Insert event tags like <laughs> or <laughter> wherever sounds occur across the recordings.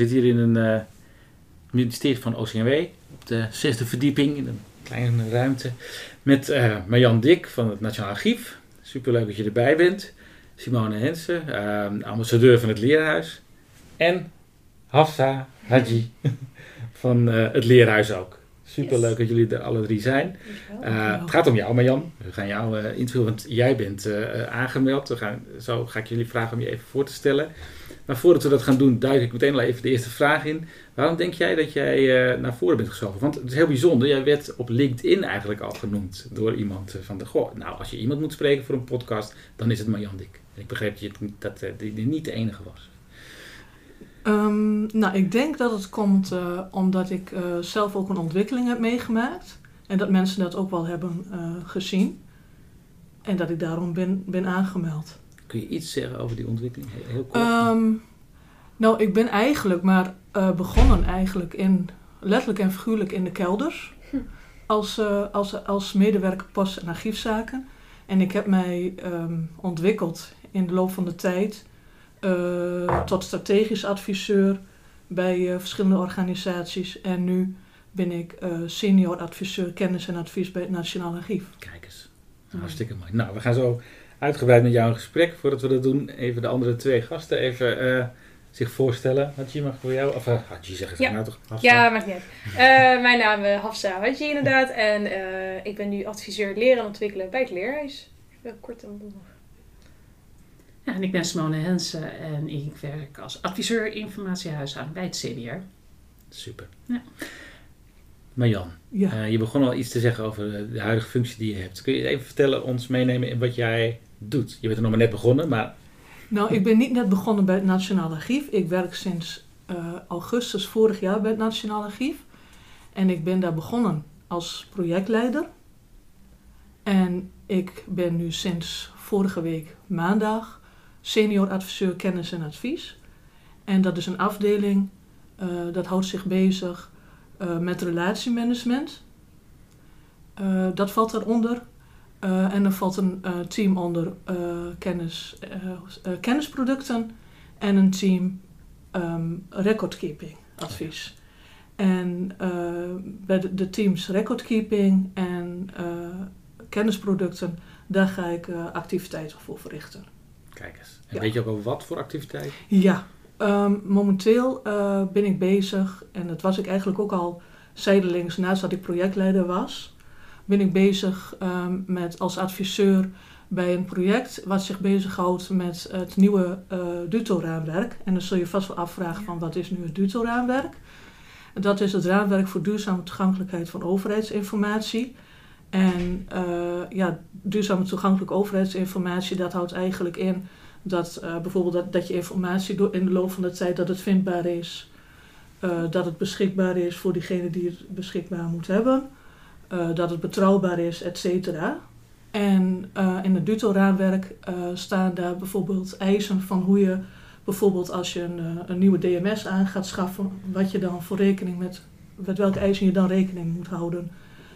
Zitten hier in een uh, ministerie van OCMW op de zesde verdieping in een kleine ruimte met uh, Marjan Dik van het Nationaal Archief. Superleuk dat je erbij bent. Simone Hensen, uh, ambassadeur van het Leerhuis. En Hafsa Haji <laughs> van het Leerhuis ook. Superleuk yes. dat jullie er alle drie zijn. Uh, het gaat om jou, Marjan. We gaan jou uh, interviewen, want jij bent uh, aangemeld. We gaan, zo ga ik jullie vragen om je even voor te stellen. Maar voordat we dat gaan doen, duik ik meteen al even de eerste vraag in. Waarom denk jij dat jij naar voren bent geschoven? Want het is heel bijzonder. Jij werd op LinkedIn eigenlijk al genoemd door iemand van de... Goh, nou, als je iemand moet spreken voor een podcast, dan is het Marjan Dik. En ik begreep dat, je, dat die niet de enige was. Um, nou, ik denk dat het komt omdat ik zelf ook een ontwikkeling heb meegemaakt. En dat mensen dat ook wel hebben gezien. En dat ik daarom ben, ben aangemeld. Kun je iets zeggen over die ontwikkeling? Heel kort. Um, nou, ik ben eigenlijk maar begonnen eigenlijk in, letterlijk en figuurlijk in de kelders. Hm. Als, als, als medewerker post- en archiefzaken. En ik heb mij um, ontwikkeld in de loop van de tijd... Uh, tot strategisch adviseur bij uh, verschillende organisaties. En nu ben ik uh, senior adviseur kennis en advies bij het Nationaal Archief. Kijk eens, hartstikke mooi. Nou, we gaan zo uitgebreid met jou in gesprek. Voordat we dat doen, even de andere twee gasten even zich voorstellen. Hadji mag voor jou, of Hadji zeggen ze ja. nou toch? Hafsa. Ja, maakt niet uit. mijn naam is Hafsa Hadji inderdaad. En ik ben nu adviseur leren en ontwikkelen bij het Leerhuis. Kort en bondig. Ja, en ik ben Simone Hensen en ik werk als adviseur informatiehuishouding bij het CBR. Super. Ja. Marjan, ja. uh, je begon al iets te zeggen over de huidige functie die je hebt. Kun je even vertellen, ons meenemen in wat jij doet? Je bent er nog maar net begonnen, maar... Nou, ik ben niet net begonnen bij het Nationaal Archief. Ik werk sinds uh, augustus vorig jaar bij het Nationaal Archief. En ik ben daar begonnen als projectleider. En ik ben nu sinds vorige week maandag senior adviseur kennis en advies. En dat is een afdeling uh, dat houdt zich bezig uh, met relatiemanagement. Dat valt daaronder. En er valt een team onder kennis, kennisproducten en een team um, recordkeeping advies. En bij de, de, teams recordkeeping en kennisproducten, daar ga ik activiteiten voor verrichten. Kijk eens. En ja. weet je ook al wat voor activiteit? Ja, um, momenteel uh, ben ik bezig, en dat was ik eigenlijk ook al zijdelings naast dat ik projectleider was, ben ik bezig um, met als adviseur bij een project wat zich bezighoudt met het nieuwe uh, DUTO-raamwerk. En dan zul je vast wel afvragen van wat is nu het DUTO-raamwerk? Dat is het raamwerk voor duurzame toegankelijkheid van overheidsinformatie. En uh, ja, duurzame toegankelijke overheidsinformatie, dat houdt eigenlijk in dat uh, bijvoorbeeld dat, dat je informatie door, in de loop van de tijd dat het vindbaar is, uh, dat het beschikbaar is voor diegene die het beschikbaar moet hebben, dat het betrouwbaar is, et cetera. En in het DUTO-raamwerk staan daar bijvoorbeeld eisen van hoe je bijvoorbeeld als je een, een nieuwe DMS aan gaat schaffen, wat je dan voor rekening met, met welke eisen je dan rekening moet houden.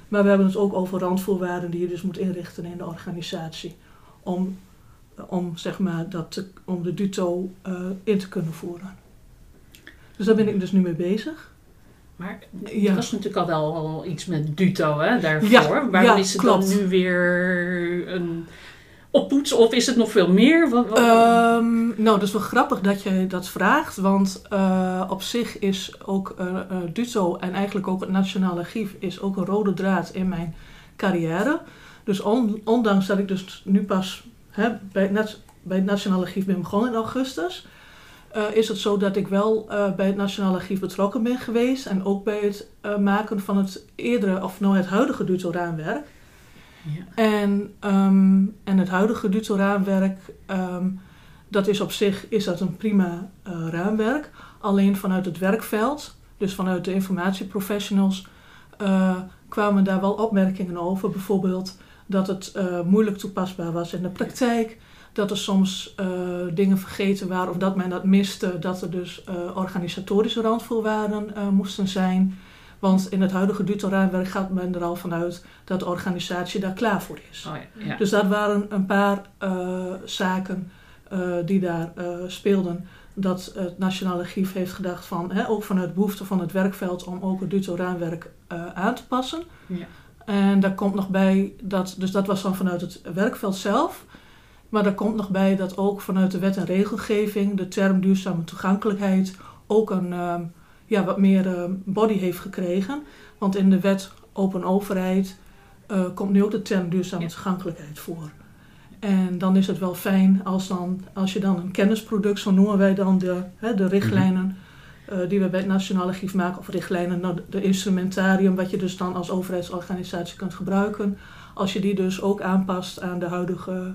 Maar we hebben het ook over randvoorwaarden die je dus moet inrichten in de organisatie. Om, om, zeg maar, dat te, om de DUTO in te kunnen voeren. Dus daar ben ik dus nu mee bezig. Maar ja. er was natuurlijk al wel iets met DUTO hè, daarvoor. Ja, Waarom ja, is het klopt. dan nu weer een oppoetsen of is het nog veel meer? Wat, wat- Ehm, nou, dat is wel grappig dat je dat vraagt, want eh, op zich is ook eh eh, DUTO en eigenlijk ook het Nationale Archief is ook een rode draad in mijn carrière. Dus on- ondanks dat ik dus nu pas hè, bij, het Nat- bij het Nationale Archief ben begonnen in augustus, eh, is het zo dat ik wel eh, bij het Nationale Archief betrokken ben geweest en ook bij het eh, maken van het eerdere, of nou het huidige DUTO-raamwerk. Ja. En, ehm, en het huidige DUTO-raamwerk, ehm, dat is op zich is dat een prima raamwerk. Alleen vanuit het werkveld, dus vanuit de informatieprofessionals, kwamen daar wel opmerkingen over. Bijvoorbeeld dat het moeilijk toepasbaar was in de praktijk. Dat er soms eh, dingen vergeten waren of dat men dat miste. Dat er dus eh, organisatorische randvoorwaarden eh, moesten zijn. Want in het huidige DUTO-raamwerk gaat men er al vanuit dat de organisatie daar klaar voor is. Oh ja, ja. Dus dat waren een paar zaken die daar speelden. Dat het Nationaal Archief heeft gedacht van, hè, ook vanuit behoefte van het werkveld, om ook het DUTO-raamwerk eh, aan te passen. Ja. En daar komt nog bij dat, dus dat was dan vanuit het werkveld zelf. Maar daar komt nog bij dat ook vanuit de wet en regelgeving de term duurzame toegankelijkheid ook een ehm, ja, wat meer ehm, body heeft gekregen. Want in de wet open overheid eh, komt nu ook de term duurzame Ja. toegankelijkheid voor. En dan is het wel fijn als, dan, als je dan een kennisproduct, zo noemen wij dan de, hè, de richtlijnen eh, die we bij het Nationaal Archief maken, of richtlijnen, nou, de- instrumentarium, wat je dus dan als overheidsorganisatie kunt gebruiken, als je die dus ook aanpast aan de huidige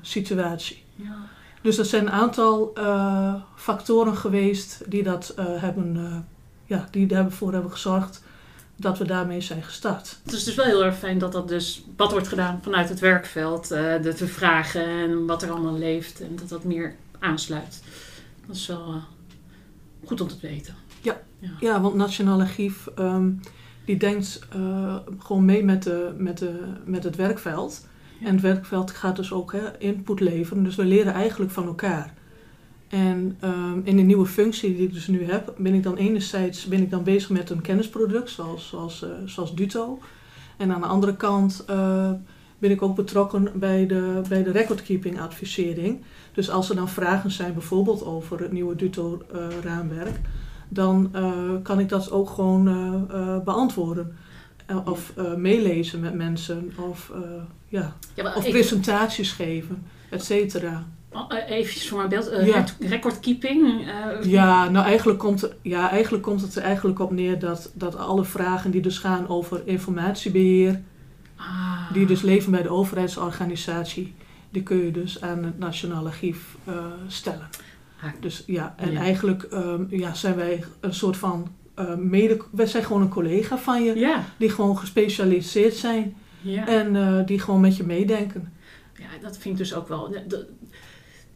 situatie. Ja. Dus er zijn een aantal eh, factoren geweest die, dat, eh, hebben, eh, ja, die ervoor hebben gezorgd dat we daarmee zijn gestart. Het is dus wel heel erg fijn dat dat dus wat wordt gedaan vanuit het werkveld. eh, de te vragen en wat er allemaal leeft. En dat dat meer aansluit. Dat is wel eh, goed om te weten. Ja. ja. Ja, want Nationaal Archief ehm, die denkt eh, gewoon mee met, de, met, de, met het werkveld. En het werkveld gaat dus ook hè, input leveren. Dus we leren eigenlijk van elkaar. En ehm, in de nieuwe functie die ik dus nu heb, ben ik dan enerzijds ben ik dan bezig met een kennisproduct, zoals, zoals, eh, zoals Duto. En aan de andere kant eh, ben ik ook betrokken bij de, bij de recordkeeping advisering. Dus als er dan vragen zijn, bijvoorbeeld over het nieuwe Duto-raamwerk, dan eh, kan ik dat ook gewoon beantwoorden. Of meelezen met mensen, of, ja. Of presentaties geven, et cetera. eh, even voor mijn beeld. eh, Ja. rec- Recordkeeping. eh, Ja, nou eigenlijk komt, het- ja, eigenlijk komt het er eigenlijk op neer dat, dat alle vragen die dus gaan over informatiebeheer, ah. die dus leven bij de overheidsorganisatie, die kun je dus aan het Nationaal Archief stellen. Ah. Dus ja, en Ja. eigenlijk ehm, ja, zijn wij een soort van eh, mede, wij zijn gewoon een collega van je, Ja, die gewoon gespecialiseerd zijn ja. en eh, die gewoon met je meedenken. Ja, dat vind ik dus ook wel. de-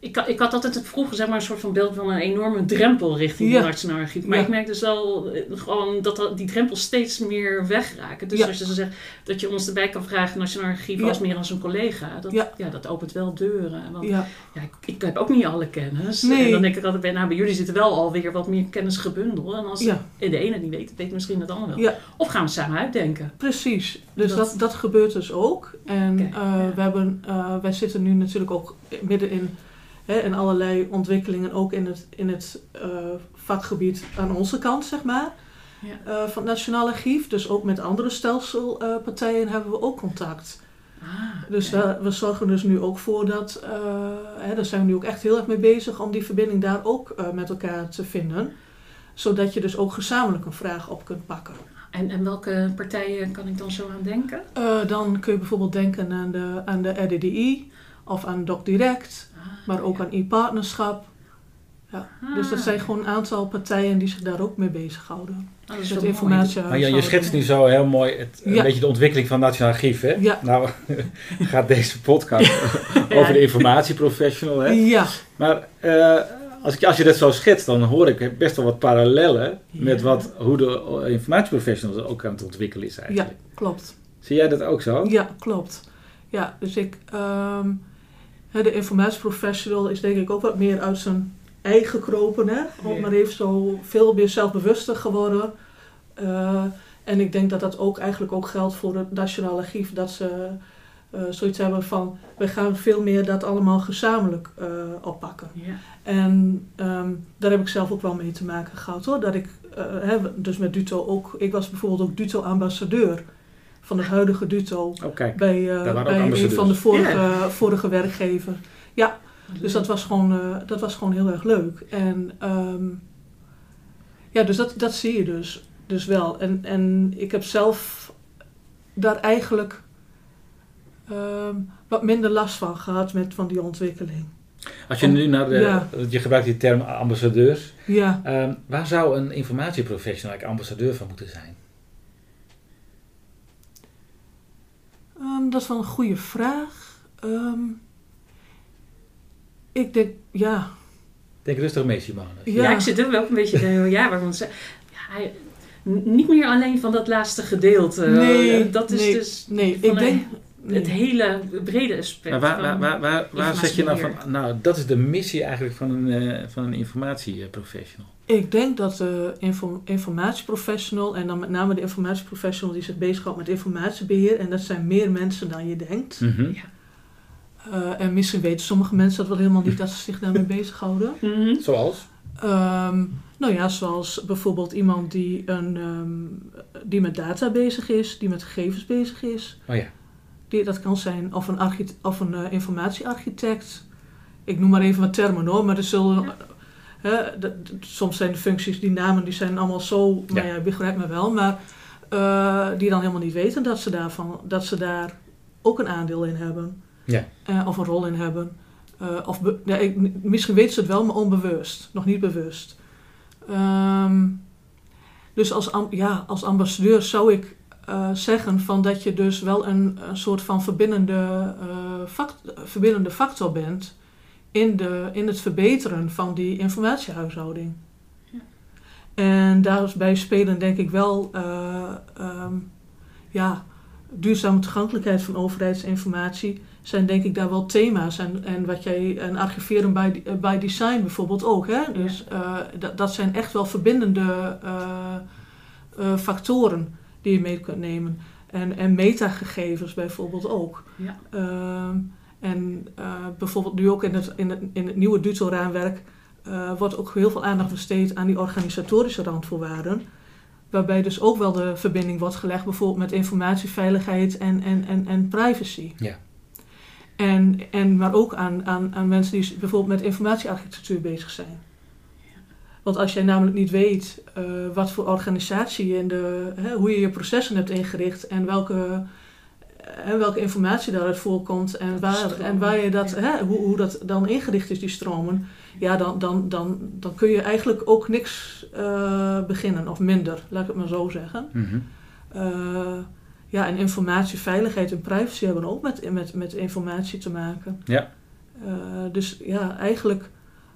ik, had- ik had altijd het vroeger zeg maar, een soort van beeld van een enorme drempel richting Ja. het Nationaal Archief. Maar Ja. ik merk dus wel eh, gewoon dat die drempels steeds meer wegraken. Dus Ja. als je zegt dat je ons erbij kan vragen, Nationaal Archief, als meer als een collega. Dat, Ja. dat opent wel deuren. Want Ja, ik, ik heb ook niet alle kennis. Nee. En dan denk ik altijd bij, nou, bij jullie zit er wel alweer wat meer kennis gebundeld. En als de ene het niet weet, weet misschien het ander wel. Of gaan we samen uitdenken. precies. Dus Dat- dat, dat, gebeurt dus ook. En eh, we hebben, eh, wij zitten nu natuurlijk ook midden in, hè, in allerlei ontwikkelingen, ook in het, in het eh, vakgebied aan onze kant, zeg maar. Ja. eh, van het Nationaal Archief. Dus ook met andere stelselpartijen hebben we ook contact. Ah, Dus we, we zorgen dus nu ook voor dat, eh, hè, daar zijn we nu ook echt heel erg mee bezig om die verbinding daar ook met elkaar te vinden. Zodat je dus ook gezamenlijk een vraag op kunt pakken. en, en welke partijen kan ik dan zo aan denken? Dan kun je bijvoorbeeld denken aan de, aan de RDDI of aan DocDirect, maar ook ja. aan e-partnerschap. Ja, dus dat Ah, zijn gewoon een aantal partijen die zich daar ook mee bezighouden. Oh, dat is informatie. Maar Jan, je schetst nu zo heel mooi het, een Ja. beetje de ontwikkeling van het Nationaal Archief. Hè? Ja. Nou <laughs> gaat deze podcast <laughs> over de informatieprofessional. Hè? Ja, Maar eh, als, ik, als je dat zo schetst, dan hoor ik best wel wat parallellen met Ja. wat, hoe de informatieprofessional ook aan het ontwikkelen is ja, eigenlijk. klopt. Zie jij dat ook zo? Ja, klopt. Ja, dus ik, ehm, de informatieprofessional is denk ik ook wat meer uit zijn ei gekropen. Hè? Maar heeft zo veel meer zelfbewuster geworden. Eh, en ik denk dat dat ook eigenlijk ook geldt voor het Nationaal Archief. Dat ze eh, zoiets hebben van we gaan veel meer dat allemaal gezamenlijk eh, oppakken. En ehm, daar heb ik zelf ook wel mee te maken gehad hoor. Dat ik, hè, dus met Duto ook, ik was bijvoorbeeld ook Duto-ambassadeur van het huidige Duto Oh, kijk. bij, ook bij een van de vorige, vorige werkgevers. Ja, dus dat was gewoon, eh, dat was gewoon heel erg leuk. En ehm, ja, dus dat, dat zie je dus, dus wel. En, en ik heb zelf daar eigenlijk ehm, wat minder last van gehad met van die ontwikkeling. Als je nu naar de, Ja. je gebruikt die term ambassadeurs. Ja, Ehm, waar zou een informatieprofessional eigenlijk ambassadeur van moeten zijn? Dat is wel een goede vraag. Ehm, ik denk, ja, Denk rustig mee, Simone. Ja. Ja. ik zit er wel een beetje te denken, ja, waarom ze... Ja, niet meer alleen van dat laatste gedeelte. Nee, Eh, dat is nee, dus nee, van ik denk... het nee. hele brede aspect. Maar waar, van- waar, waar, waar zet je nou van, nou dat is de missie eigenlijk van een, eh, van een informatieprofessional. Ik denk dat de info- informatieprofessional, en dan met name de informatieprofessional die zich bezighoudt met informatiebeheer, en dat zijn meer mensen dan je denkt. Mhm. Eh, en misschien weten sommige mensen dat wel helemaal niet dat ze zich daarmee <laughs> bezighouden. Mhm. Zoals? Ehm, nou ja, zoals bijvoorbeeld iemand die, een, ehm, die met data bezig is, die met gegevens bezig is. Oh ja. Die, dat kan zijn of een, of een eh, informatiearchitect. Ik noem maar even wat termen hoor, maar er zullen. Ja. hè, soms zijn de functies, die namen, die zijn allemaal zo. Ja. Maar ja, je begrijpt me wel. Maar eh, die dan helemaal niet weten dat ze, daarvan, dat ze daar ook een aandeel in hebben. Ja. Eh, of een rol in hebben. Of ja, ik, misschien weten ze het wel, maar onbewust. Nog niet bewust. Ehm, dus als, ja, als ambassadeur zou ik eh, zeggen van dat je dus wel een, een soort van verbindende, fact- verbindende factor bent in, de, in het verbeteren van die informatiehuishouding. Ja. En daarbij spelen denk ik wel eh, ehm, ja, duurzame toegankelijkheid van overheidsinformatie zijn denk ik daar wel thema's. En, en wat jij, en archiveren by, by design bijvoorbeeld ook. Hè? Dus eh, dat, dat zijn echt wel verbindende eh, factoren die je mee kunt nemen. En, en metagegevens bijvoorbeeld ook. Ja. Ehm, en eh, bijvoorbeeld nu ook in het, in het, in het nieuwe DUTO-raamwerk eh, wordt ook heel veel aandacht besteed aan die organisatorische randvoorwaarden. Waarbij dus ook wel de verbinding wordt gelegd bijvoorbeeld met informatieveiligheid en, en, en, en privacy. Ja. En, en, maar ook aan, aan, aan mensen die bijvoorbeeld met informatiearchitectuur bezig zijn. Want als jij namelijk niet weet eh, wat voor organisatie je in de, hè, hoe je je processen hebt ingericht en welke, en welke informatie daaruit voorkomt en waar, en waar je dat, ja. hè, hoe, hoe dat dan ingericht is, die stromen, ja, dan, dan, dan, dan kun je eigenlijk ook niks eh, beginnen, of minder, laat ik het maar zo zeggen. Mhm. Eh, ja, en informatieveiligheid en privacy hebben ook met, met, met informatie te maken. Ja. Eh, dus ja, eigenlijk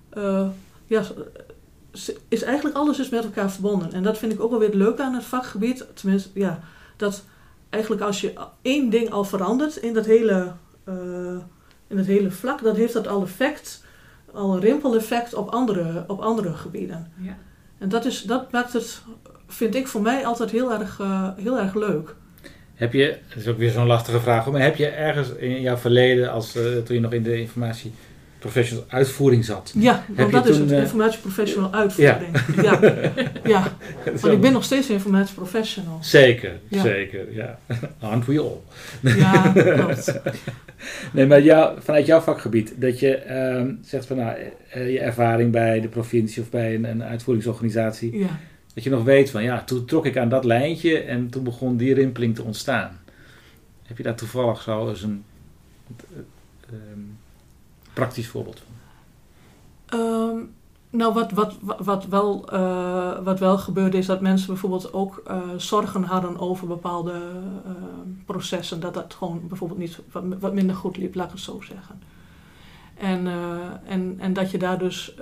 eh, ja, is eigenlijk alles is met elkaar verbonden. En dat vind ik ook wel weer het leuke aan het vakgebied. Tenminste, ja, dat eigenlijk als je één ding al verandert in dat hele, eh, in dat hele vlak, dan heeft dat al effect, al een rimpeleffect op andere, op andere gebieden. Ja. En dat, is, dat maakt het, vind ik voor mij altijd heel erg, eh, heel erg leuk. Heb je, dat is ook weer zo'n lastige vraag, maar heb je ergens in jouw verleden, als, eh, toen je nog in de informatieprofessional uitvoering zat, Ja, want dat is toen, het, eh, informatieprofessional uitvoering. Ja. Ja. <laughs> want ik ben nog steeds informatieprofessional. Zeker, Ja. zeker, ja. <laughs> Aren't we all? Ja, <laughs> klopt. Nee, maar jou, vanuit jouw vakgebied, dat je ehm, zegt van nou, eh, je ervaring bij de provincie of bij een, een uitvoeringsorganisatie, Ja. dat je nog weet van ja, toen trok ik aan dat lijntje en toen begon die rimpeling te ontstaan. Heb je daar toevallig zo eens een eh, ehm, praktisch voorbeeld? Ehm, nou, wat, wat, wat, wel, eh, wat wel gebeurde is dat mensen bijvoorbeeld ook eh, zorgen hadden over bepaalde eh, processen. Dat dat gewoon bijvoorbeeld niet wat, minder goed liep, laat ik het zo zeggen. En, en, en dat je daar dus,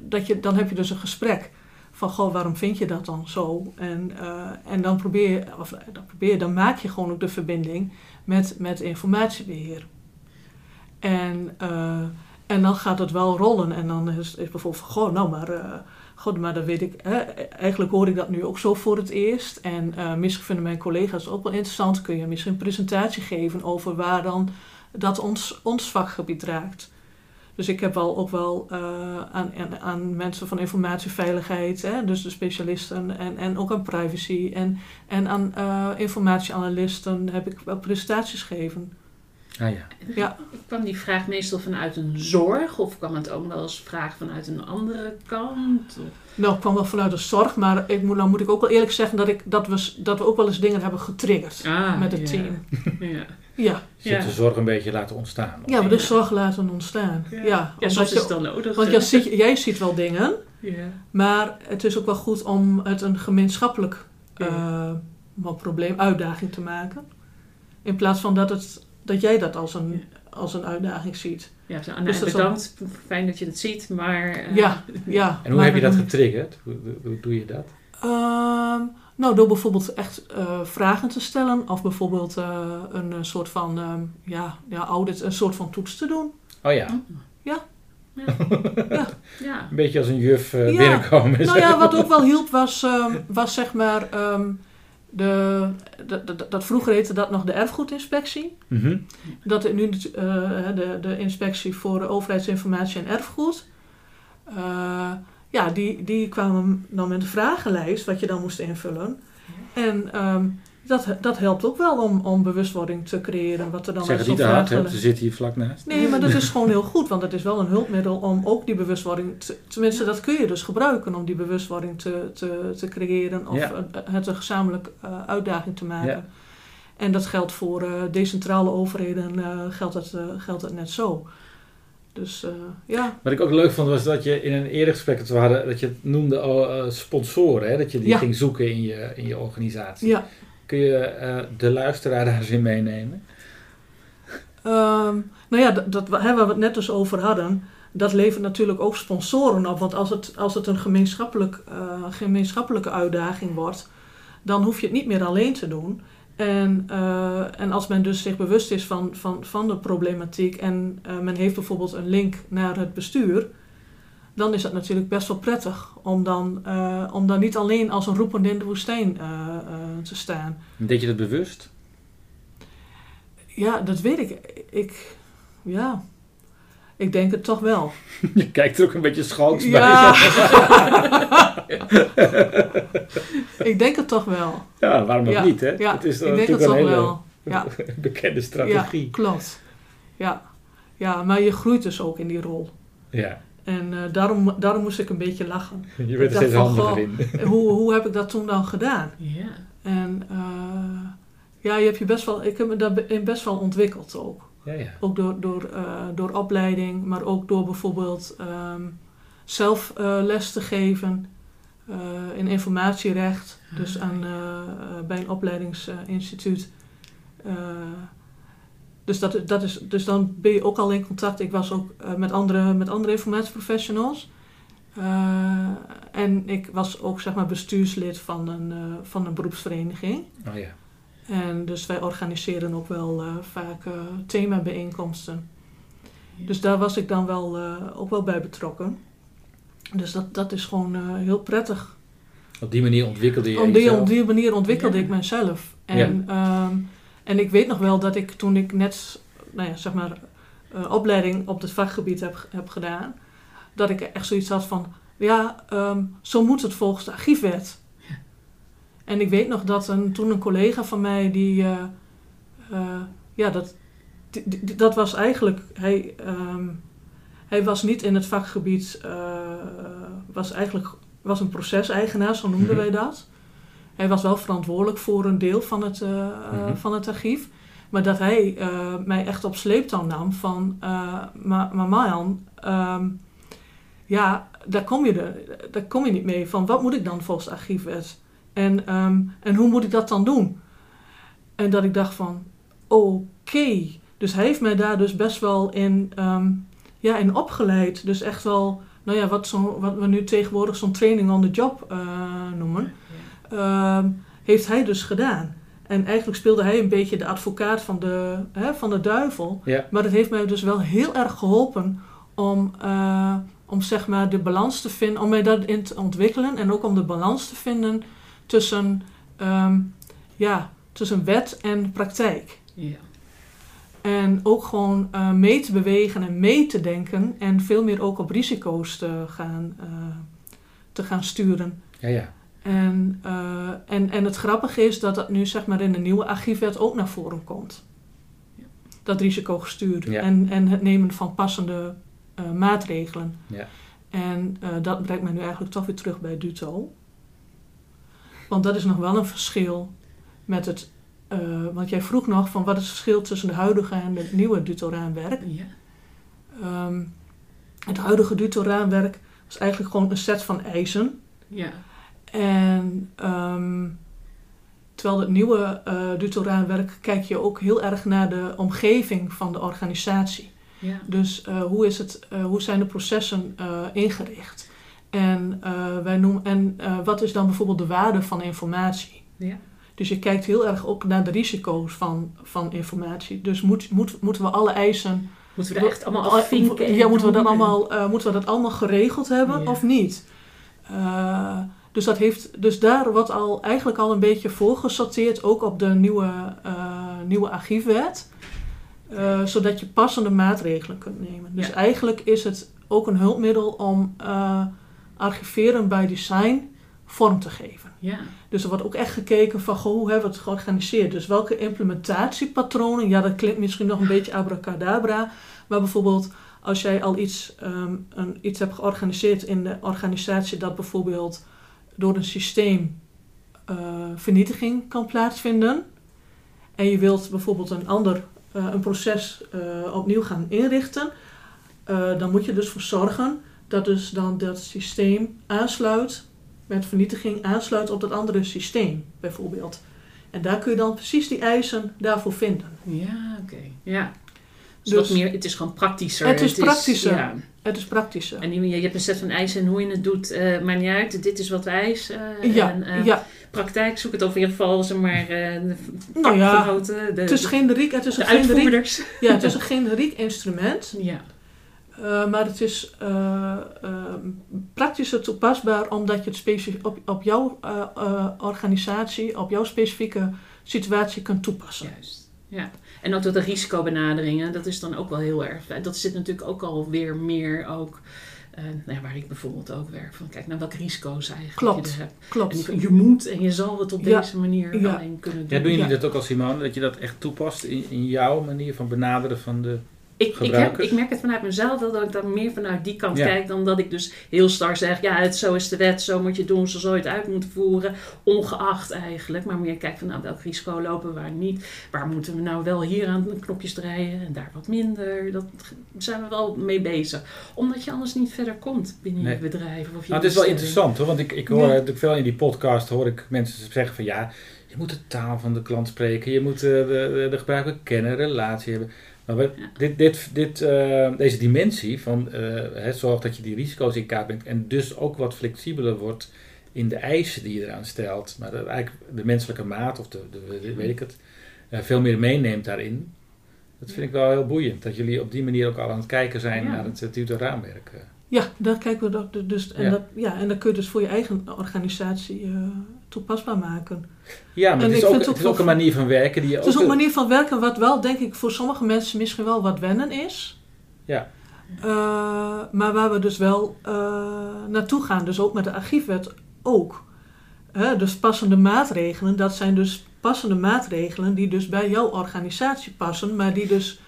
dat je, dan heb je dus een gesprek van, goh, waarom vind je dat dan zo? En, en dan probeer je, of dan probeer je, dan maak je gewoon ook de verbinding met, met informatiebeheer. En, eh, en dan gaat het wel rollen. En dan is, bijvoorbeeld van, goh, nou maar, eh, God, maar dat weet ik. Hè, eigenlijk hoor ik dat nu ook zo voor het eerst. En eh, misschien vinden mijn collega's ook wel interessant. Kun je misschien een presentatie geven over waar dan dat ons, ons vakgebied raakt. Dus ik heb wel ook wel aan, aan, mensen van informatieveiligheid, hè, dus de specialisten, en, en ook aan privacy en, en aan eh, informatieanalisten heb ik wel presentaties gegeven. Ah ja. Ja. Kwam die vraag meestal vanuit een zorg of kwam het ook wel eens vraag vanuit een andere kant? Of- Nou, ik kwam wel vanuit de zorg, maar ik moet, nou moet ik ook wel eerlijk zeggen dat, ik, dat, we, dat we ook wel eens dingen hebben getriggerd Ah, met het ja. team. Ja, Ja, Je hebt Ja. de zorg een beetje laten ontstaan. ja we de zorg laten ontstaan. Ja, ja. omdat soms je- is het dan nodig. Want jij ziet, jij ziet wel dingen, Ja. maar het is ook wel goed om het een gemeenschappelijk Ja. eh, wel probleem, uitdaging te maken. In plaats van dat, het, dat jij dat als een, als een uitdaging ziet. Ja, zo, nou, Dus dat is bedankt. Fijn dat je het ziet, maar... eh, Ja, ja. <laughs> En hoe heb je dat dan- getriggerd? Hoe, hoe, doe je dat? Ehm, nou, door bijvoorbeeld echt eh, vragen te stellen. Of bijvoorbeeld eh, een soort van ehm, ja, ja, audit, een soort van toets te doen. Oh ja, Ja. <laughs> een beetje als een juf Ja. binnenkomen. Nou ja, wat ook wel hielp was, ehm, was zeg maar... de, de, de- dat vroeger heette dat nog de erfgoedinspectie. Mhm. Dat nu eh, de, de inspectie voor overheidsinformatie en erfgoed. eh, ja, die, die kwamen dan met een vragenlijst wat je dan moest invullen. En ehm, dat, dat helpt ook wel om, om bewustwording te creëren. Wat er dan Zeg het niet te hard, hè, ze zitten hier vlak naast. Nee, maar dat is gewoon heel goed, want het is wel een hulpmiddel om ook die bewustwording, te, tenminste dat kun je dus gebruiken om die bewustwording te, te, te creëren of Ja. het een gezamenlijk eh, uitdaging te maken. Ja. En dat geldt voor eh, decentrale overheden, eh, geldt, het, eh, geldt het net zo. Dus ja, Wat ik ook leuk vond was dat je in een eerder gesprek dat we hadden, dat je het noemde eh, sponsoren, hè? dat je die Ja. ging zoeken in je, in je organisatie. ja. Kun je eh, de luisteraar daar in meenemen? Ehm, nou ja, dat, dat, waar we het net dus over hadden, dat levert natuurlijk ook sponsoren op. Want als het, als het een gemeenschappelijk, eh, gemeenschappelijke uitdaging wordt, dan hoef je het niet meer alleen te doen. En, eh, en als men dus zich bewust is van, van, van de problematiek en men heeft bijvoorbeeld een link naar het bestuur, dan is het natuurlijk best wel prettig om dan, eh, om dan niet alleen als een roepende in de woestijn eh, eh, te staan. Deed je dat bewust? Ja, dat weet ik. Ik, ja, ik denk het toch wel. <laughs> Je kijkt er ook een beetje schalks Ja. bij. <laughs> ik denk het toch wel. Ja, waarom ook Ja, niet, hè? Ja, het is ik denk het toch een hele wel. Ja, <laughs> bekende ja, strategie. klopt. Ja. ja, maar je groeit dus ook in die rol. Ja, En eh, daarom, daarom moest ik een beetje lachen. <laughs> je bent er steeds handiger in. <laughs> hoe, hoe heb ik dat toen dan gedaan? Ja. En eh, ja, je hebt je best wel, ik heb me daarin best wel ontwikkeld ook. Ja, ja. Ook door, door, eh, door opleiding, maar ook door bijvoorbeeld ehm, zelf eh, les te geven eh, in informatierecht. Dus aan, bij een opleidingsinstituut. Dus, dat, dat is, dus dan ben je ook al in contact. Ik was ook eh, met, andere, met andere informatieprofessionals. Eh, en ik was ook zeg maar, bestuurslid van een, eh, van een beroepsvereniging. Oh ja. En dus wij organiseren ook wel eh, vaak eh themabijeenkomsten. Dus daar was ik dan wel, eh, ook wel bij betrokken. Dus dat, dat is gewoon eh, heel prettig. Op die manier ontwikkelde je Op die, jezelf. op die manier ontwikkelde Ja. ik mezelf. En, ehm, en ik weet nog wel dat ik toen ik net, nou ja, zeg maar, eh, opleiding op het vakgebied heb, heb gedaan, dat ik echt zoiets had van, ja, ehm, zo moet het volgens de archiefwet. En ik weet nog dat een, toen een collega van mij, die, eh, eh, ja, dat, die- die- dat was eigenlijk, hij, ehm, hij was niet in het vakgebied, was eigenlijk was een proceseigenaar, zo noemden Mhm. wij dat. Hij was wel verantwoordelijk voor een deel van het, eh, eh, Mhm. van het archief. Maar dat hij eh, mij echt op sleeptouw nam van... eh, maar, Marjan, ehm, ja, daar kom, je de, daar kom je niet mee. Van wat moet ik dan volgens archiefwet? En, ehm, en hoe moet ik dat dan doen? En dat ik dacht van, oké. Dus hij heeft mij daar dus best wel in, ehm, ja, in opgeleid. Dus echt wel, nou ja, wat, zo, wat we nu tegenwoordig zo'n training on the job noemen. Ehm, heeft hij dus gedaan. En eigenlijk speelde hij een beetje de advocaat van de, hè, van de duivel. Ja. Maar dat heeft mij dus wel heel erg geholpen om, eh, om zeg maar de balans te vinden, om mij daarin te ontwikkelen en ook om de balans te vinden tussen, ehm, ja, tussen wet en praktijk. Ja. En ook gewoon eh, mee te bewegen en mee te denken en veel meer ook op risico's te gaan, eh, te gaan sturen. Ja, ja. En, eh, en, en het grappige is dat dat nu zeg maar in de nieuwe archiefwet ook naar voren komt. Ja. Dat risicogestuur Ja. en, en het nemen van passende eh, maatregelen. Ja. En eh, dat brengt mij nu eigenlijk toch weer terug bij DUTO. Want dat is nog wel een verschil met het... want jij vroeg nog van wat is het verschil tussen de huidige en het nieuwe DUTO-raamwerk. Ja. Ehm, het huidige DUTO-raamwerk is eigenlijk gewoon een set van eisen. Ja. En ehm, terwijl het nieuwe uh, DUTO-raamwerk kijk je ook heel erg naar de omgeving van de organisatie. Ja. Dus eh, hoe, is het, eh, hoe zijn de processen eh, ingericht? En, eh, wij noemen, en eh, wat is dan bijvoorbeeld de waarde van informatie? Ja. Dus je kijkt heel erg ook naar de risico's van, van informatie. Dus moet, moet, moeten we alle eisen Moeten we dat echt allemaal Al- afvinken? en Ja, moeten we, dat allemaal, eh, moeten we dat allemaal geregeld hebben Ja. of niet? Eh, dus, dat heeft, dus daar wordt al, eigenlijk al een beetje voorgesorteerd, ook op de nieuwe, eh, nieuwe archiefwet. eh, zodat je passende maatregelen kunt nemen. Dus Ja. eigenlijk is het ook een hulpmiddel om eh, archiveren bij design vorm te geven. Ja. Dus er wordt ook echt gekeken van goh, hoe hebben we het georganiseerd. Dus welke implementatiepatronen, ja dat klinkt misschien nog een beetje abracadabra. Maar bijvoorbeeld als jij al iets, ehm, een, iets hebt georganiseerd in de organisatie dat bijvoorbeeld door een systeem eh, vernietiging kan plaatsvinden. En je wilt bijvoorbeeld een ander eh, een proces eh, opnieuw gaan inrichten. dan moet je dus voor zorgen dat dus dan dat systeem aansluit met vernietiging aansluit op dat andere systeem, bijvoorbeeld. En daar kun je dan precies die eisen daarvoor vinden. Ja, oké. Ja. Dus, Dus- meer, het is gewoon praktischer. Het is praktischer. ja. Het is praktischer. En je, je hebt een set van eisen en hoe je het doet, eh maakt niet uit. Dit is wat eisen. eh, ja, en, eh, ja, Praktijk, zoek het of in ieder geval, zeg maar, eh, de nou ja, vakgenoten, de, het is generiek, het is een generiek, ja, het is een generiek instrument, <laughs> Ja. eh, maar het is eh, eh, praktischer toepasbaar omdat je het op, op jouw eh, eh, organisatie, op jouw specifieke situatie kunt toepassen. Juist. Ja. En ook dat de risicobenaderingen, dat is dan ook wel heel erg. Dat zit natuurlijk ook alweer meer ook. eh, nou ja, waar ik bijvoorbeeld ook werk. Van kijk naar welke risico's eigenlijk Klopt. je er hebt. En Klopt. van, je moet en je zal het op Ja. deze manier Ja. alleen kunnen doen. Ja, doen jullie Ja. dat ook als Simone? Dat je dat echt toepast in, in jouw manier van benaderen van de... Ik, ik, heb, ik merk het vanuit mezelf wel dat ik dan meer vanuit die kant Ja. kijk dan dat ik dus heel star zeg, ja, het, zo is de wet, zo moet je doen, zo zou je het uit moeten voeren, ongeacht eigenlijk. Maar meer kijk van, nou, welk risico lopen we waar niet? Waar moeten we nou wel hier aan de knopjes draaien en daar wat minder? Dat zijn we wel mee bezig. Omdat je anders niet verder komt binnen Nee. je bedrijf of je Nou, het is wel interessant hoor, want ik, ik hoor Ja. natuurlijk veel in die podcast hoor ik mensen zeggen van ja, je moet de taal van de klant spreken, je moet eh, de, de, de gebruiker kennen, relatie hebben. Maar we- Ja. dit, dit, dit, eh, deze dimensie van eh, hè, zorg dat je die risico's in kaart brengt en dus ook wat flexibeler wordt in de eisen die je eraan stelt, maar dat eigenlijk de menselijke maat of de, de, de- weet ik het, eh, veel meer meeneemt daarin. Dat vind ik wel heel boeiend, dat jullie op die manier ook al aan het kijken zijn Ja. naar het uh, tutorraamwerk. Ja, daar kijken we dat dus. En, Ja. Dat, ja, en dat kun je dus voor je eigen organisatie eh, toepasbaar maken. Ja, maar En het is, ook, vind het het is ook ook een manier van werken die je Het is ook ook... een manier van werken wat wel, denk ik, voor sommige mensen misschien wel wat wennen is. Ja. Eh, maar waar we dus wel eh, naartoe gaan, dus ook met de archiefwet ook. Hè, dus passende maatregelen, dat zijn dus passende maatregelen die dus bij jouw organisatie passen, maar die dus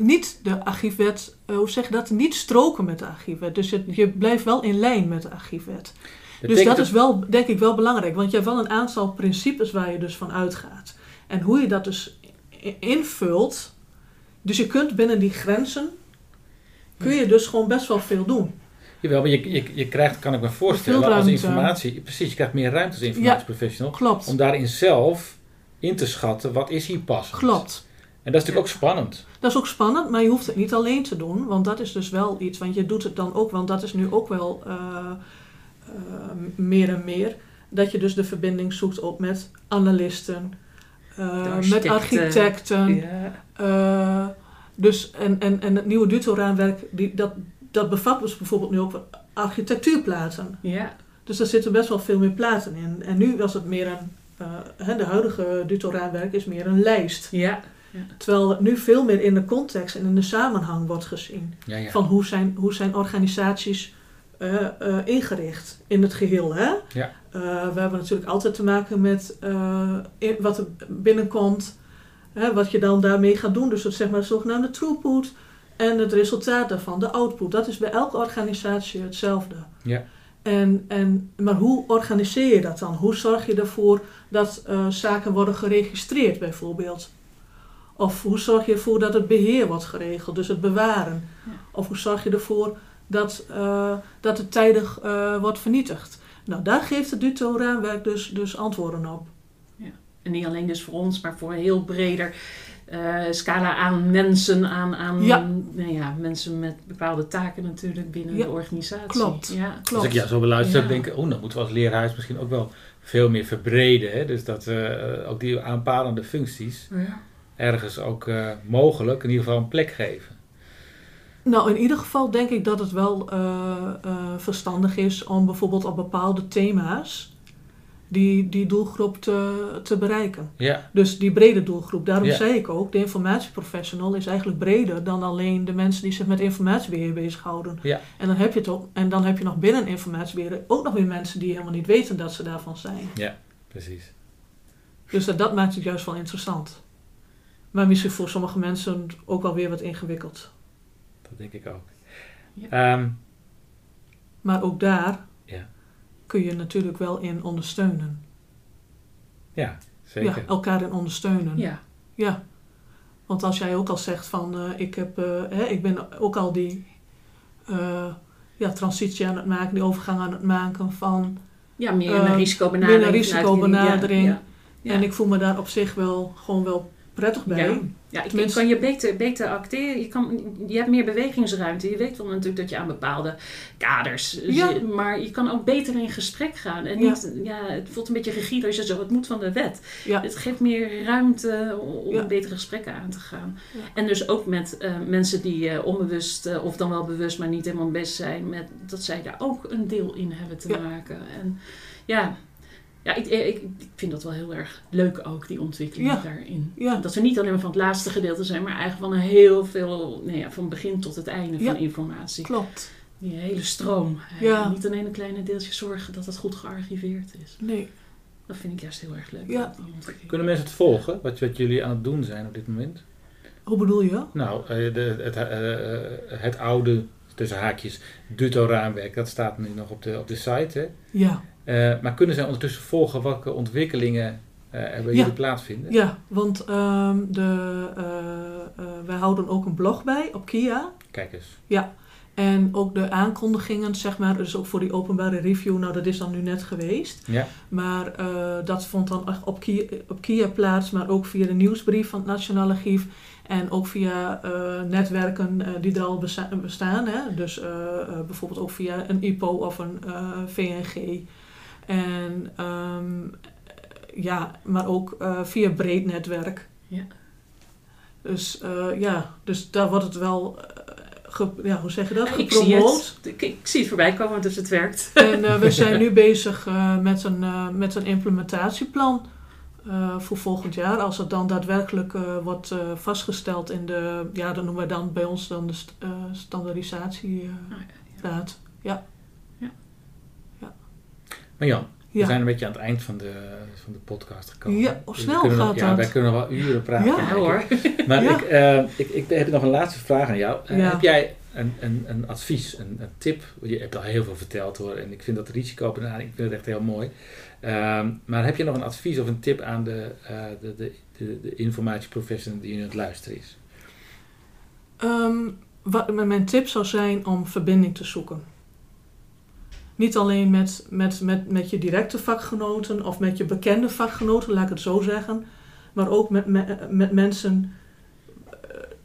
niet de archiefwet, eh, hoe zeg je dat, niet stroken met de archiefwet. Dus je, je blijft wel in lijn met de archiefwet. Dus dat is wel, denk ik, wel belangrijk. Want je hebt wel een aantal principes waar je dus van uitgaat. En hoe je dat dus invult. Dus je kunt binnen die grenzen. kun je dus gewoon best wel veel doen. Jawel, maar je, je, je krijgt, kan ik me voorstellen, als informatie... Precies, je krijgt meer ruimte als informatieprofessional... Klopt. om daarin zelf in te schatten wat is hier passend. Klopt. En dat is natuurlijk ook spannend. Dat is ook spannend, maar je hoeft het niet alleen te doen. Want dat is dus wel iets. Want je doet het dan ook, want dat is nu ook wel eh, eh, meer en meer. Dat je dus de verbinding zoekt ook met analisten, eh, met architecten. Ja. Eh, dus, en, en, en het nieuwe DUTO-raamwerk, die, dat, dat bevat dus bijvoorbeeld nu ook architectuurplaten. Ja. Dus daar zitten best wel veel meer platen in. En nu was het meer een, eh, hè, de huidige Dutoraanwerk is meer een lijst. Ja. Terwijl het nu veel meer in de context en in de samenhang wordt gezien. Ja, ja. Van hoe zijn, hoe zijn organisaties eh, eh, ingericht in het geheel. Hè? Ja. Eh, we hebben natuurlijk altijd te maken met eh, in- wat er binnenkomt, hè, wat je dan daarmee gaat doen. Dus het zeg maar de zogenaamde throughput en het resultaat daarvan, de output. Dat is bij elke organisatie hetzelfde. Ja. En, en, maar hoe organiseer je dat dan? Hoe zorg je ervoor dat eh, zaken worden geregistreerd bijvoorbeeld? Of hoe zorg je ervoor dat het beheer wordt geregeld, dus het bewaren? Ja. Of hoe zorg je ervoor dat, eh, dat het tijdig eh, wordt vernietigd? Nou, daar geeft het Duto-raamwerk dus, dus antwoorden op. En niet alleen dus voor ons, maar voor een heel breder eh, scala aan mensen, aan, aan Ja. nou ja, mensen met bepaalde taken natuurlijk binnen Ja, de organisatie. klopt. Ja. Als Klopt. ik ja, zo beluister, Ja. denk ik, oh, dan moeten we als leerhuis misschien ook wel veel meer verbreden. Hè? Dus dat we ook die aanpalende functies ergens ook eh, mogelijk in ieder geval een plek geven. Nou, in ieder geval denk ik dat het wel eh, eh, verstandig is om bijvoorbeeld op bepaalde thema's die, die doelgroep te, te bereiken. Ja, Dus die brede doelgroep. Daarom Ja. zei ik ook, de informatieprofessional is eigenlijk breder dan alleen de mensen die zich met informatiebeheer bezighouden. Ja. En, dan heb je het ook, en dan heb je nog binnen informatiebeheer ook nog weer mensen die helemaal niet weten dat ze daarvan zijn. precies. Dus dat, dat maakt het juist wel interessant. Maar misschien voor sommige mensen ook wel weer wat ingewikkeld. Dat denk ik ook. Ja. Ehm, Maar ook daar Ja. kun je natuurlijk wel in ondersteunen. ja, zeker. Ja, elkaar in ondersteunen. Ja. Ja. Want als jij ook al zegt van eh, ik, heb, eh, hè, ik ben ook al die eh, ja, transitie aan het maken, die overgang aan het maken van. ja, meer een risicobenadering. meer een risicobenadering. Ja, ja. En ik voel me daar op zich wel gewoon wel prettig bij. Ja. Ja, ik, ik kan je beter, beter acteren. Je, kan, je hebt meer bewegingsruimte. Je weet wel natuurlijk dat je aan bepaalde kaders Ja. zit. Maar je kan ook beter in gesprek gaan. En Ja. niet, ja, het voelt een beetje rigide als je zo, het moet van de wet. Ja. Het geeft meer ruimte om Ja. betere gesprekken aan te gaan. Ja. En dus ook met eh, mensen die eh, onbewust, eh, of dan wel bewust, maar niet helemaal best zijn. Met, dat zij daar ook een deel in hebben te Ja. maken. En ja, ja ik, ik, ik vind dat wel heel erg leuk ook, die ontwikkeling Ja. daarin. Ja. Dat we niet alleen maar van het laatste gedeelte zijn, maar eigenlijk van een heel veel, nou ja, van begin tot het einde Ja. van informatie. Klopt. Die hele stroom. Ja. En niet alleen een kleine deeltje zorgen dat het goed gearchiveerd is. Nee. Dat vind ik juist heel erg leuk. Ja. Kunnen mensen het volgen, wat, wat jullie aan het doen zijn op dit moment? Hoe bedoel je? Nou, eh, de, het, eh, eh, het oude, tussen haakjes, Duto-raamwerk, dat staat nu nog op de, op de site. Hè? Ja. Eh, maar kunnen zij ondertussen volgen welke ontwikkelingen eh, er bij Ja. jullie plaatsvinden? Ja, want ehm, de, eh, wij houden ook een blog bij op Kia. Kijk eens. En ook de aankondigingen, zeg maar, dus ook voor die openbare review, nou dat is dan nu net geweest. Ja, Maar dat vond dan op Kia, op Kia plaats, maar ook via de nieuwsbrief van het Nationaal Archief. En ook via eh, netwerken eh, die er al bestaan. Hè? Dus eh, bijvoorbeeld ook via een IPO of een VNG. En ehm, ja, maar ook via breed netwerk. Ja. Dus ja, dus daar wordt het wel, ja, hoe zeg je dat, Ik zie, gepromoot. het, ik, ik zie het voorbij komen, dus het werkt. En we zijn <laughs> nu bezig met, een, met een implementatieplan eh, voor volgend jaar. Als het dan daadwerkelijk eh, wordt eh, vastgesteld in de, ja, dat noemen we dan bij ons dan de st- eh, standaardisatieraad. Nou ja, maar Jan, we Ja. zijn een beetje aan het eind van de, van de podcast gekomen. Ja, oh, Dus snel we nog- gaat ja, dat. wij kunnen nog wel uren praten. Ja. ja hoor. Maar Ja. ik, ik, ik heb nog een laatste vraag aan jou. Ja. Heb jij een, een, advies, een, een tip? Je hebt al heel veel verteld hoor. En ik vind dat risicobenadering, ik vind het echt heel mooi. Ehm, maar heb je nog een advies of een tip aan de, eh de, de, de, die nu het luisteren is? Ehm, wat, mijn tip zou zijn om verbinding te zoeken. Niet alleen met, met, met, met je directe vakgenoten of met je bekende vakgenoten, laat ik het zo zeggen. Maar ook met, met, mensen,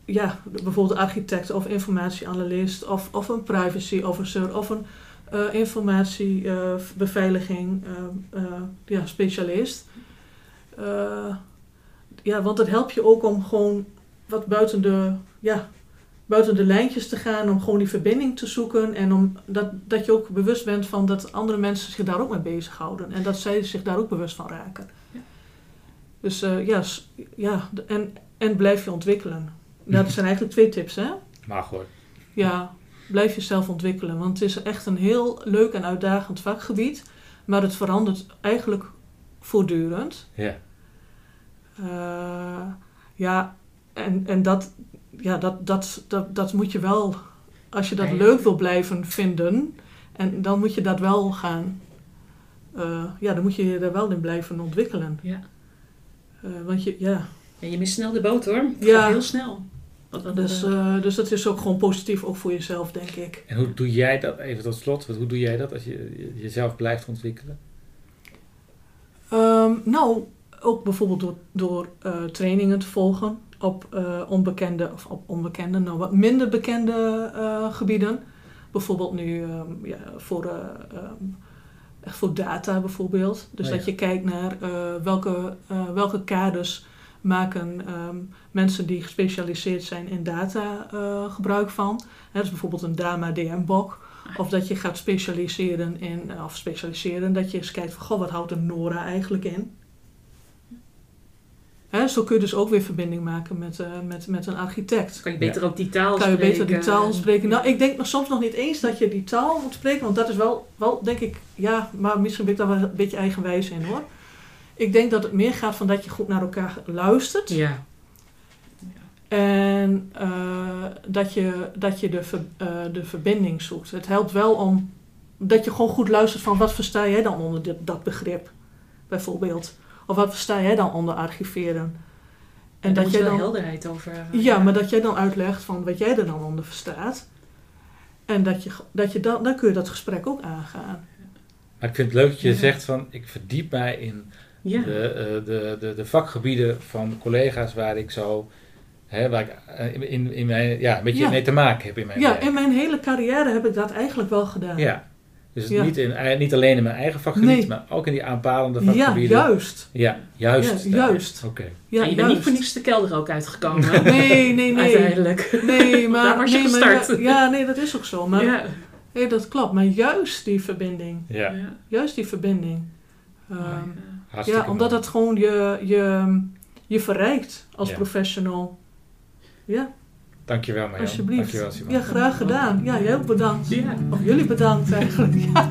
ja, bijvoorbeeld architect of informatieanalist of, of een privacy officer of een eh, informatiebeveiliging eh, eh, ja, specialist. Ja, want het helpt je ook om gewoon wat buiten de, ja, buiten de lijntjes te gaan, om gewoon die verbinding te zoeken en om dat, dat je ook bewust bent van dat andere mensen zich daar ook mee bezighouden en dat zij zich daar ook bewust van raken. Ja. Dus ja, ja en, en blijf je ontwikkelen. Nou, dat zijn eigenlijk twee tips, hè? Mag hoor. Ja, blijf jezelf ontwikkelen. Want het is echt een heel leuk en uitdagend vakgebied. Maar het verandert eigenlijk voortdurend. Ja. Eh, ja, en, en dat, ja, dat, dat, dat, dat moet je wel... Als je dat leuk wil blijven vinden... En dan moet je dat wel gaan... eh, ja, dan moet je je er wel in blijven ontwikkelen. Ja. Eh, want je, ja... En je mist snel de boot hoor. Ja. heel snel. Dus, eh, eh, dus dat is ook gewoon positief, ook voor jezelf, denk ik. En hoe doe jij dat, even tot slot, wat- hoe doe jij dat als je je- jezelf blijft ontwikkelen? Ehm, nou, ook bijvoorbeeld door, door eh, trainingen te volgen op eh, onbekende, of op onbekende, nou wat minder bekende eh, gebieden. Bijvoorbeeld nu ehm, ja, voor, eh, ehm, echt voor data bijvoorbeeld. Dus Oh ja. dat je kijkt naar eh, welke, eh, welke kaders maken ehm, mensen die gespecialiseerd zijn in data eh, gebruik van. Hè, dus bijvoorbeeld een DAMA DM-bok. Of dat je gaat specialiseren in, eh, of specialiseren, dat je eens kijkt van, goh, wat houdt een NORA eigenlijk in? Hè, zo kun je dus ook weer verbinding maken met, eh, met, met een architect. kan je beter ook die taal Kan je spreken. beter die taal spreken? Nou, ik denk nog soms nog niet eens dat je die taal moet spreken, want dat is wel, wel denk ik, ja, maar misschien ben ik daar wel een beetje eigenwijs in hoor. Ik denk dat het meer gaat van dat je goed naar elkaar luistert. Ja. En eh, dat je, dat je de, ver- eh, de verbinding zoekt. Het helpt wel om dat je gewoon goed luistert van wat versta jij dan onder dit, dat begrip, bijvoorbeeld. Of wat versta jij dan onder archiveren. En dat jij dan, helderheid over hebben. ja, maar dat jij dan uitlegt van wat jij er dan onder verstaat. En dat je, dat je dan, dan kun je dat gesprek ook aangaan. Maar ik vind het leuk dat je Ja. zegt van, ik verdiep mij in Ja. de, eh, de, de, de vakgebieden van collega's waar ik zo, hè, waar ik eh, in, in mijn, ja, een beetje Ja. mee te maken heb in mijn Ja, werk. in mijn hele carrière heb ik dat eigenlijk wel gedaan. Ja. Dus Ja. Niet, in, eh, niet alleen in mijn eigen vakgebied, Nee. maar ook in die aanpalende Ja, vakgebieden. juist. Ja, juist. Ja, juist. Oké. Ja, en je bent niet voor niets de kelder ook uitgekomen. <laughs> Nee, nee, <laughs> nee. Uiteindelijk. Nee, <laughs> maar, Daar was je nee, gestart. ja, ja, nee, dat is ook zo. Maar ja. nee, dat klopt. Maar juist die verbinding. Ja, Ja. Juist die verbinding. Ehm, hartstikke ja, omdat mooi. het gewoon je, je, je verrijkt als Ja. professional. Ja, Dankjewel Marjan. alsjeblieft. Dankjewel Simon. Ja, graag gedaan. Ja, jij ook bedankt. Ja. Of jullie bedankt eigenlijk. <laughs> Ja.